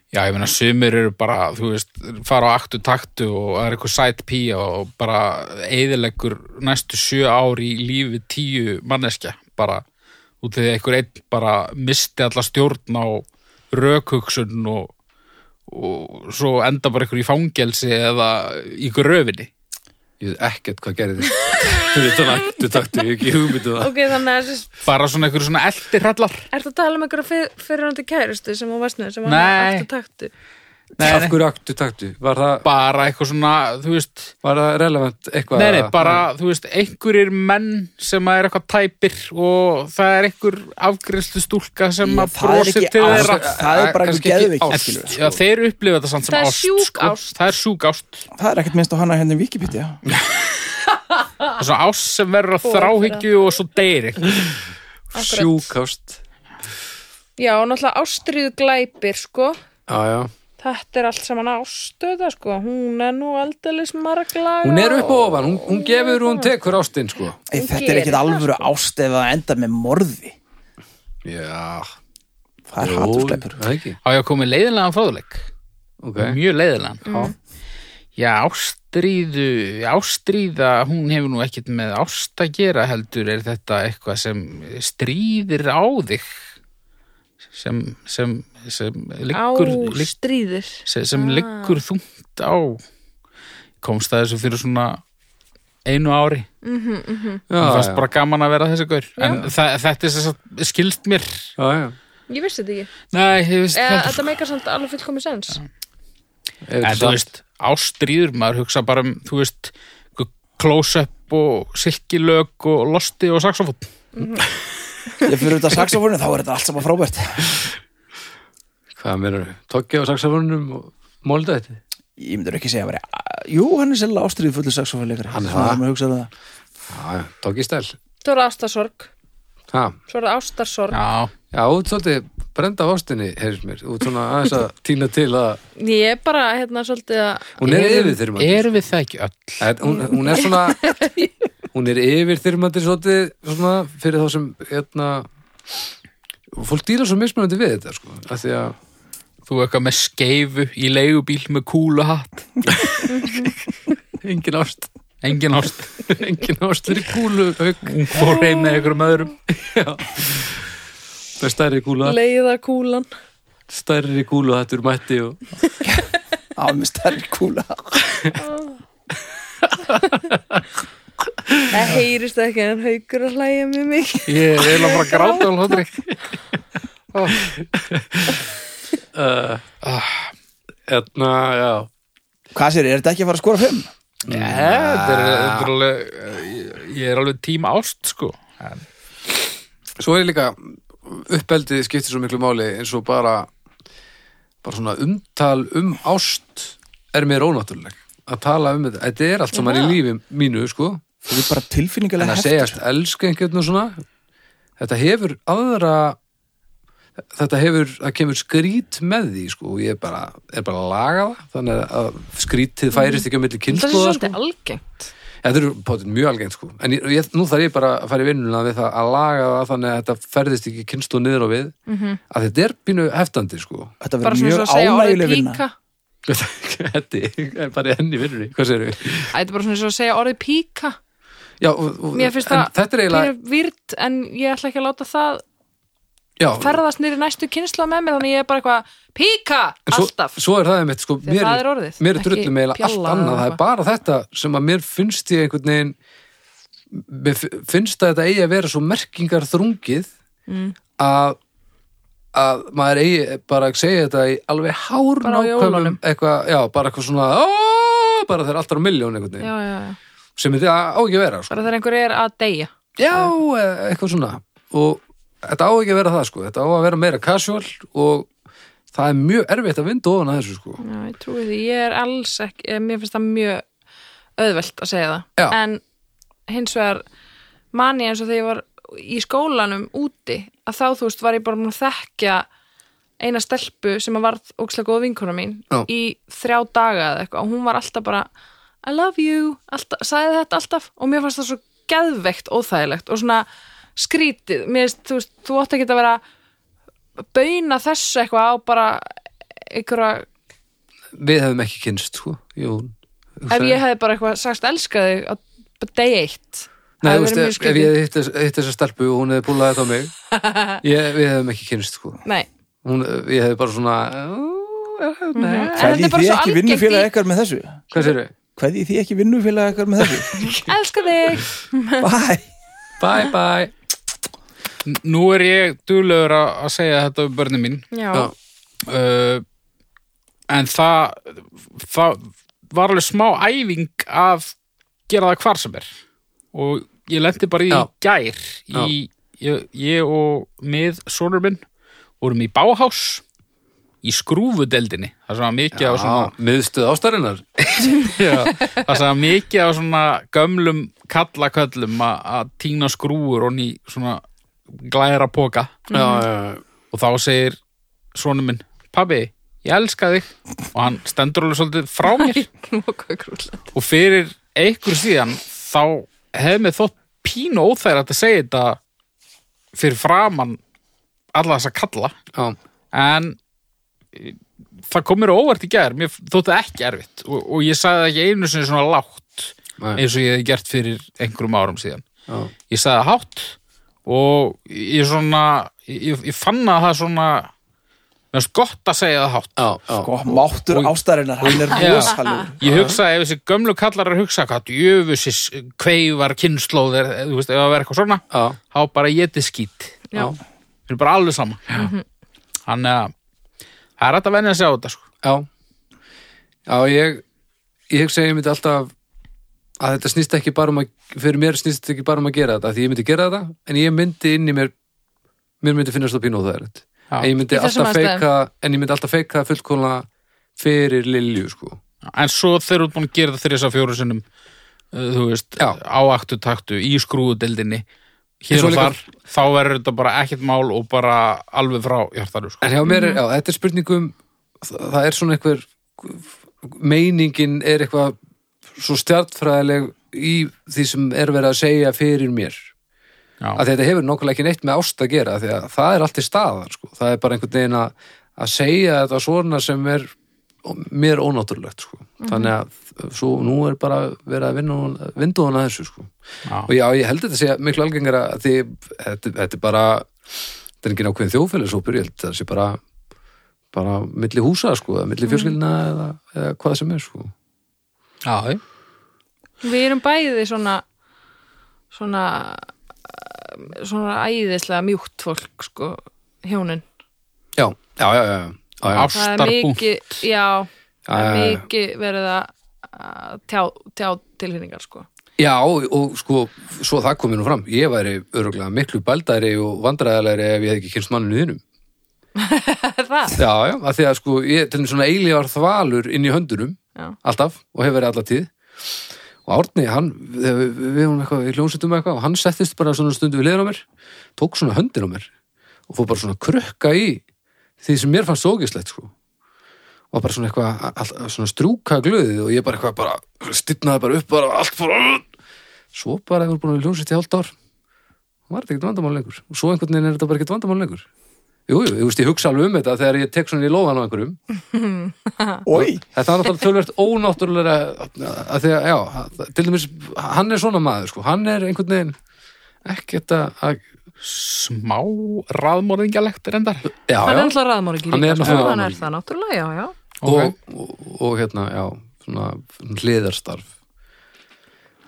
Já, ég meina, sumir eru bara, þú veist, fara á aktu taktu og það er eitthvað sæt pía og bara eðileggur næstu sjö ár í lífi tíu manneskja, bara út af því að einhver einn bara misti alla stjórn á rökhugsun og, og svo enda bara einhver í fangelsi eða í gröfinni. Ég veit ekkert hvað gerði *laughs* þetta naktu taktu, ég hef ekki hugmyndu það ok, þannig þessi, Bara svona einhver svona eldirhrallar. ertu að tala um einhverja fyr, fyrirhandi kærustu sem á vestnöðu sem var Nei. aftur taktu Nei, af nei, hverju aktu taktu, var það, bara eitthvað svona, þú veist, var það relevant eitthvað Nei, nei, bara, þú veist, einhverjir menn sem að er eitthvað tæpir og það er einhver afgriðslu stúlka sem Já, að brosir til ást. þeirra. Það er bara ást. skilur. Já, þeir upplifa þetta samt sem Það er ást. sjúk sko. ást. Það er sjúk ást. Það er ekkert minnst á hana hérna í Wikipedia *laughs* Það er svona ást sem verður að þráhyggju og svo deyri. sjúkást já, og náttúrulega ástriðu glæpir sko já, já, þetta er allt saman ástöða sko. Hún er nú aldeilis marglaga hún er upp og ofan hún, hún gefur og hún tekur ástin sko. Ei, Þetta er það, alvöru sko. ást ef það enda með morði. Já, Það er jú, hatursleipur það ekki. Á ég að koma leiðilegan fróðuleik. ok, Mjög leiðilegan. Mm. Já, ástríðu, ástríða, hún hefur nú ekkert með ást að gera heldur, er þetta eitthvað sem stríðir á þig, sem, sem, sem liggur, liggur ástríðir sem, sem Ah. liggur þungt á. Komst það þessu fyrir svona einu ári. Mhm, já, það fannst já, bara gaman að vera þessi gaur. En það, þetta er þess að skilst mér. Já, já. ég vissi þetta ekki. Nei, ég veist Eða, þetta þetta meikar samt alveg fullkomis sens. En þetta þú veist, ástríður maður hugsa bara um, þú veist close-up og silkilög og losti og saxofón Ég fyrir út af saxofónu, þá er þetta allt saman frábært. Hvað meður, tokki á saxafónunum og mólda þetta? Ég myndur ekki segja að vera Jú, hann er selga ástriðu fullu saxofónuleikari Hann er Það. er um það. Já, já, tokki stæl svo er það ástarsorg. Ha, svo er það ástarsorg. Já, já, út svolítið brenda af ástinni, heyrðis mér. Út svona aðeins að týna til að ég er bara hérna svolítið að hún er Erum- yfirþyrmandi erum við það ekki öll? En hún, hún er svona *laughs* hún er yfirþyrmandi svolítið svona fyrir þá sem hérna fólk dýra svo mismunandi við þetta sko, af því að þú eitthvað með skeifu í leigubíl með kúluhatt engin ást. Engin ást, *laughs* engin ást fyrir kúlu haug hún fór heim með einhverjum öðrum. Með stærri kúlu leiða kúlan. Stærri kúlu hattur mætti og *laughs* Á, með stærri kúla *laughs* það heyrist ekki en haugur að hlæja með mig ég er eiginlega bara að gráta á hlutri uh, hérna, já. Hvað sér, er þetta ekki að fara að skora fimm? Nei, þetta er, þetta er alveg ég, ég er alveg tíma ást sko. En, svo er líka uppeldið skiptir svo miklu máli eins og bara bara svona umtal um ást er mér ónáttúruleg. Að tala um þetta, þetta er allt saman í lífi mínu sko, Það er bara en tilfinningalega að hefti segjast elska einhvern og svona þetta hefur aðra þetta hefur, það kemur skrít með því sko, og ég er bara, er bara að laga það þannig að skrítið færist ekki á milli það er kynslóða sko. svolítið algengt Þetta er potið mjög algengt sko. En ég, nú þarf ég bara að fara í vinnuna við það að laga það þannig að þetta ferðist ekki kynslu niður á við. Mhm. að þetta er pínu heftandi sko. Þetta verður mjög að segja ánægileg vinna. píka. *laughs* Þetta er bara enn í vinnunni. Hvað segir við? Æ, þetta er bara svona svo að segja orðið píka Já, og, og, mér finnst það þetta er eiginlega výrt en ég ætla ekki að láta það já, ferðast nýri næstu kynsla með mér þannig ég er bara eitthvað píka, svo, alltaf. Svo er það einmitt sko mér, það er orðið, mér er drullum eiginlega allt annað. Það er bara þetta sem að mér finnst ég einhvern veginn mér fi- finnst að þetta eigi að vera svo merkingar þrungið Mm. að að maður eigi bara að segja þetta í alveg hár jólunum. eitthvað, já, bara eitthvað svona "Ó", bara þeir alltaf á miljón einhvern veginn. Já, já, já. Sem þetta á ekki að vera sko. bara þegar einhver er að deyja já, eh, eitthvað svona og þetta á ekki að vera það sko. þetta á að vera meira casual og það er mjög erfitt að vinda ofan að þessu sko Já, ég trúi því, ég er alls ekki, eh, mér finnst það mjög auðvelt að segja það. Já. En hins vegar man ég eins og þegar ég var í skólanum úti, að þá þú veist var ég bara búin að þekkja eina stelpu sem að varð ókslega góð vinkona mín Já. í þrjá daga eða eitthvað og hún var alltaf bara I love you, alltaf, sagði þetta alltaf og mér fannst það svo geðveikt óþægilegt og svona skrítið. Mér finnst, þú veist, þú átt ekki að vera bauna þessu eitthvað á bara einhverja við hefum ekki kynst sko. Jú, ef ég hefði bara eitthvað sagst elska þig á bara deg eitt Nei, Það þú veist, ef, ég hitt, þessa stelpu og hún hefði búlaði þetta á mig *laughs* ég, við hefum ekki kynst sko. Nei, hún, ég hefði bara svona uh, nei, En þetta Hverði er bara svo ekki algengt vinnufélag í- ekkert með þessu? hvað sér við? Hverði þið ekki vinnufélag ekkert með þessu? *laughs* elska þig Bye! Bye bye Nú er ég duglegur að segja þetta um börnin mín Já, Já. uh, en það það var alveg smá æfing að gera það hvar sem er og ég lendi bara í Já. gær í, ég, ég og mið sonur minn vorum í Báhás í skrúfudeldinni það er svona mikið á svona Já, miðstuð ástarinnar. *laughs* Já, það er svona mikið á svona gömlum kallaköllum að tína skrúfur og ný svona glæra póka já, já, já. og þá segir sonur minn pabbi, ég elska þig. Og hann stendur alveg svolítið frá mér. Og fyrir einhver síðan þá hefði mig þótt pínu óþægir að segja þetta fyrir framann alla þessa kalla. Já. en það kom mér á óvart í gær. Mér þótti það ekki erfitt. Og, og ég sagði ekki einu sinni svona lágt Nei. eins og ég hefði gert fyrir einhverjum árum síðan. Já. ég sagði hátt og ég svona ég, ég fann að það svona mér finnst gott að segja það hátt. Já, já. Sko, máttur ástarinnar, hann er Já. rosalegur ég hugsa ef þessi gömlu kallar er að hugsa hvað djöfusis kveifar kynnslóðir þú veist, ef það verður eitthvað svona Já, þá bara getið skít. Já, það er bara alveg sama. Þannig að það er að venja að segja þetta sko. já. Já, ég ég segi myndi alltaf að þetta snýst ekki bara um að fyrir mér snýst þetta ekki bara um að gera þetta því ég myndi gera þetta, en ég myndi inn í mér mér myndi finnast það pínu óþægilegt Já. en ég myndi alltaf feika en ég myndi alltaf feika fullkóla fyrir Lilju, sko en svo þeir eru búin að gera það þrjus að fjóru sinnum uh, þú veist, áaktu taktu í skrúðudeldinni hér og líka- þar, þá verður þetta bara ekkert mál og bara alveg frá hjartaru sko. En hjá mér, er, já, þetta er spurningum það, það er svona einhver meiningin er eitthvað svo stjartfræðileg í því sem er verið að segja fyrir mér Já. að þetta hefur nokkulega ekki neitt með ást að gera því að það er allt í staðar sko. það er bara einhvern veginn að, að segja þetta svona sem er mér ónáttúrulegt sko. þannig að svo nú er bara verið að vinna vindu hana þessu sko. Já. og já, ég held þetta sé miklu algengara að því þetta, þetta er bara þetta er ekki nákvæðin þjóðfélagsópur ég held þetta sé bara bara milli húsa sko, eða milli fjölskyldina eða, eða hvað sem er sko. Já, við erum bæði svona svona svona æðislega mjúkt fólk sko, hjónin já, já, já, já, Ástarpunkt. já, það er mikið verið að tjá, tjá tilfinningar sko. Já, og, sko, svo það komið nú fram ég væri öruglega miklu bældæri og vandræðalegri ef ég hef ekki kynst manninu þínum *laughs* það? Já, já, að því að sko, ég til þeim svona eilíðar þvalur inn í höndunum Já. alltaf, og hefur verið alla tíð og Árni, hann, við, við vorum eitthvað í hljónsettum eitthvað, og hann settist bara svona stundu við liður á mér, tók svona höndin á mér og fór bara svona krukka í því sem mér fannst ógislegt sko. Og bara svona eitthvað, svona strúka glöðið og ég bara eitthvað bara styrnaði bara upp bara allt fór svo bara hefur búin að hljónsett í hálft ár. Var þetta ekkert vandamál lengur? Og svo einhvern veginn er þetta bara ekkert vandamál lengur. Jú, jú, ég, hugsa alveg um þetta þegar ég tek svona í lóðan á einhverjum. *laughs* Þetta er náttúrulega tölvert ónáttúrulega að því að, já, til dæmis hann er svona maður, sko, hann er einhvern veginn ekkert að- smá raðmóðingjalegt reyndar. Já, hann er alltaf raðmóringi Hann er sko. hann er raðmorðingi. það náttúrulega, já, já. Og, og, og hérna, já svona hliðarstarf.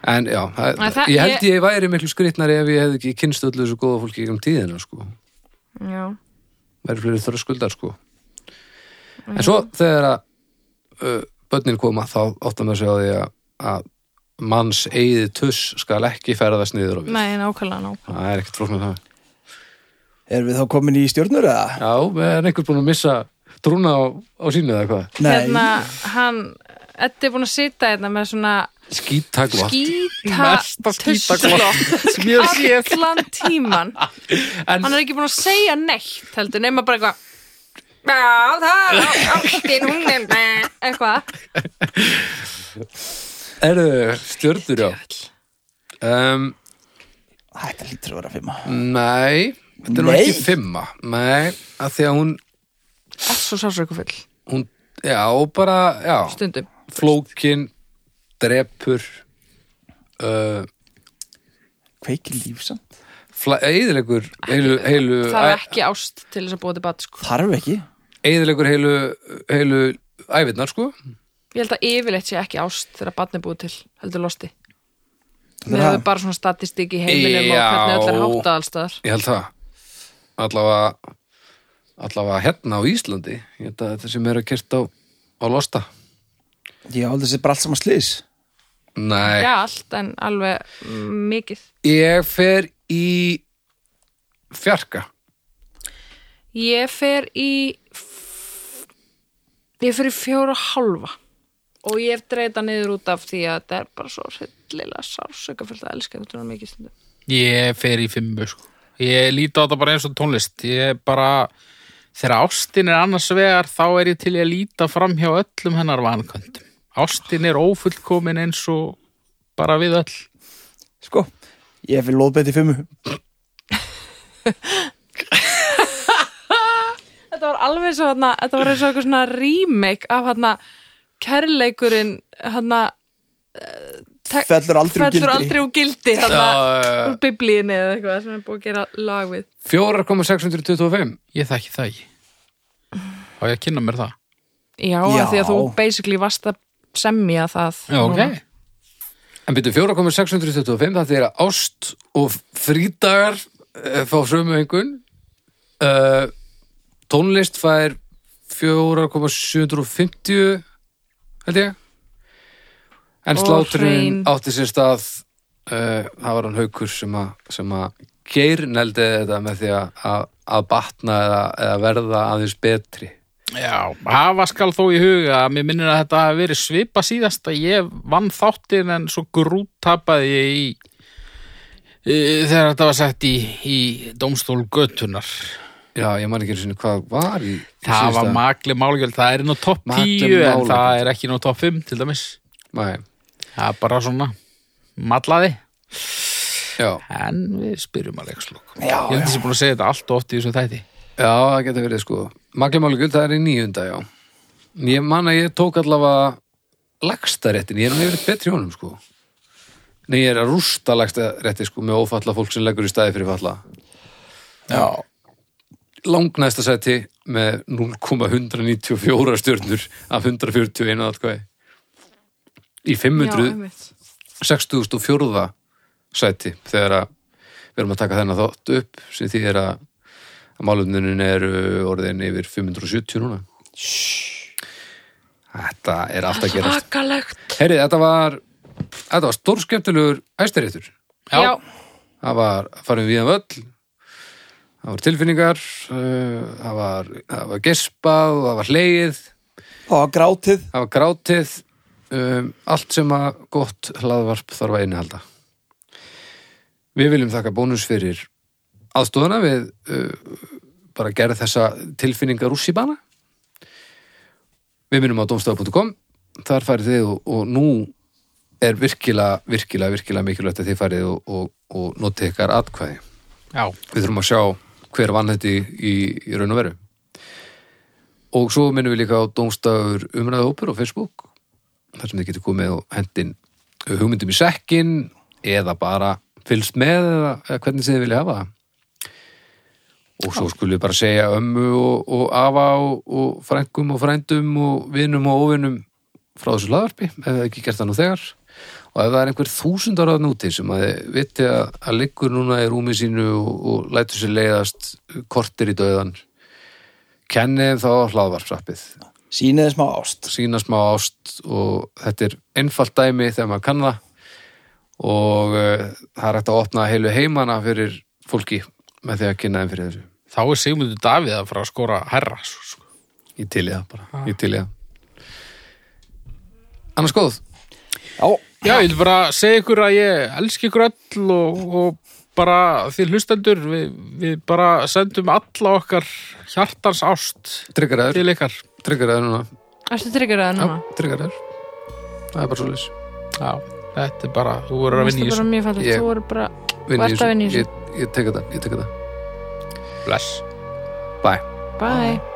En já, það, það- ég held ég væri miklu skrýtnari ef ég hefði ekki kynst öllu þessu góða fólki um tíðina, sko. Já, væri fleiri þröskuldar, sko. En svo þegar að uh, börnin koma, þá áttum að segja á því að, að manns eigið tuss skal ekki ferðast niður á við. Nei, nákvæmlega, nákvæmlega. Það er ekkert flókn með það. Erum við þá komin í stjörnur eða? Já, er einhver búin að missa trúna á, á sínu eða hvað? Nei, hérna, hann Eddi er búin að sita hérna með svona skítaglott skítaglott *laughs* allan tíman en hann er ekki búin að segja neitt heldur nema bara eitthvað eitthvað *laughs* eru stjörnur já. Um, Þetta lítur að vera fimma. Nei þetta er nú ekki fimma. Nei, að því að hún, allt svo sásaukufull hún já, bara, já. Stundum. Flókin drepur uh, Kveikir lífsamt eðilegur heilu, heilu, það er ekki ást til þess að búa til bat sko. Þarf ekki. Eðilegur heilu, heilu æfinnar sko ég held að yfirleitt sé ekki ást þegar batn er búið til heldur losti. Er hefur það. bara svona statistík í heiminum og Já. hvernig öll er háttað allstaðar ég held það. Allavega allavega hérna á Íslandi ég held að þetta sem er að kert á, á losta. Ég hálf þessi bara allt saman slis nei, já, allt en alveg mikið. Ég fer í fjarka. Ég fer í ég fer í fjóra og hálfa og ég hef dreita niður út af því að þetta er bara svo hryllilega sársöka fyrir að elska þetta mikið stundum. Ég fer í fimmu sko. Ég líti á þetta bara eins og tónlist. Ég bara Þegar ástin er annars vegar þá er ég til í að líta fram hjá öllum hennar vanköndum Ástin er ófullkomin eins og bara við öll. Sko, ég fyrir lóðbeti fimmu. *laughs* Þetta var alveg svo þetta var eins og eitthvað svona remake af hana kærleikurinn hana te- Fellur aldrei úr fellur gildi. aldrei úr gildi hana, Já, úr biblíinni eða eitthvað sem er búið að gera lag við. 4,625 Ég þekki það ekki. Á ég að kynna mér það? Já, Já. af því að þú basically varst að semja það Já, ok. núna. en byrju 4,625 það er að ást og frídagar uh, fá sömu einhvern uh, tónlist fær 4,750 held ég. En sláturinn átti sér stað uh, það var hann haukur sem að, sem að geir neldi þetta með því að, að, batna eða, eða verða aðeins betri. Já, hafa skal þó í huga að mér minnir að þetta hafi verið svipa síðast að ég vann þáttin en svo grúttapaði ég í, í þegar þetta var sett í, í dómstól götunar já, ég man ekki einu sinni hvað var í, í Það var magli málgjöld, það er nú topp 10 Makleg en það er ekki nú topp 5 til dæmis. Nei, Það er bara svona matlaði já, en við spyrjum að leikslokk Já, Ég held þessi búin að segja þetta allt of oft í þessum þætti. Já, það getur verið sko. Maglemáli guld, það er í nýjunda, já. Ég man að ég tók allavega lagstaréttin, ég er yfir betri honum sko. Nei, ég er að rústa lagstarétti sko með ófalla fólk sem leggur í staði fyrir falla. Já, Langnæsta seti með 0,194 stjörnur af 141 atkvæði. Í Já, 500 einmitt. 60.4. sæti þegar að við erum að taka þennan þátt upp sem því er að, að málumnunin eru orðin yfir 570 núna. Þetta er allt að gerast. Svakalegt. Herri, þetta var þetta var stórskemmtilegur æstiréttur Já, það var farin við að völl það var tilfinningar uh, það var, það var gespað og það var hlegið. Það var grátið. Það var grátið. Um, allt sem að gott hlaðvarp þarf að innihalda. Við viljum þakka bónus fyrir aðstóðuna við uh, bara gerð þessa tilfinningar úr síbana við minnum á domstafu.com þar farið þið og, og nú er virkilega, virkilega, virkilega mikilvægt að þið farið og, og, og notið ykkar atkvæði. Já, við þurfum að sjá hver vann þetta í, í, raun og veru. Og svo minnum við líka á Dómstafur umræða óper á Facebook þar sem þið getur komið og hendin hugmyndum í sekkin eða bara fylgst með eða, eða hvernig þið vilja hafa það. Og svo skulum við bara segja ömmu og, og afa og, og frængum og frændum og vinum og óvinum frá þessu laðarpi ef það ekki gert það nú þegar og ef það er einhver þúsundar að núti sem að viti að, að liggur núna í rúmi sínu og, og lætur sér leiðast kortir í döðan kennið þá hlaðvarpsappið Sýniði smá ást. Sína smá ást og þetta er einfalt dæmi þegar maður kann það. Og uh, það er hægt að opna heilu heimana fyrir fólki með því að kynna þeim fyrir þessu. Þá er Sigmundur Davíð að fara að skora herra sko. í það bara, til í það. Annars góð Já, ég vil bara segja ykkur að ég elski ykkur öll og, og bara því hlustendur við, við bara sendum alla okkar hjartans ást tryggar aður, til ykkar. Tryggar aður núna. Erstu tryggur það núna? já, tryggar aður það er bara svo leys Já, þetta er bara, þú verður að vinna í Það er þessu. bara mjög fallið, þú voru bara Þú ert að vinna í þessu, ég, ég tek þetta ég tek þetta, Bless. Bye. Bye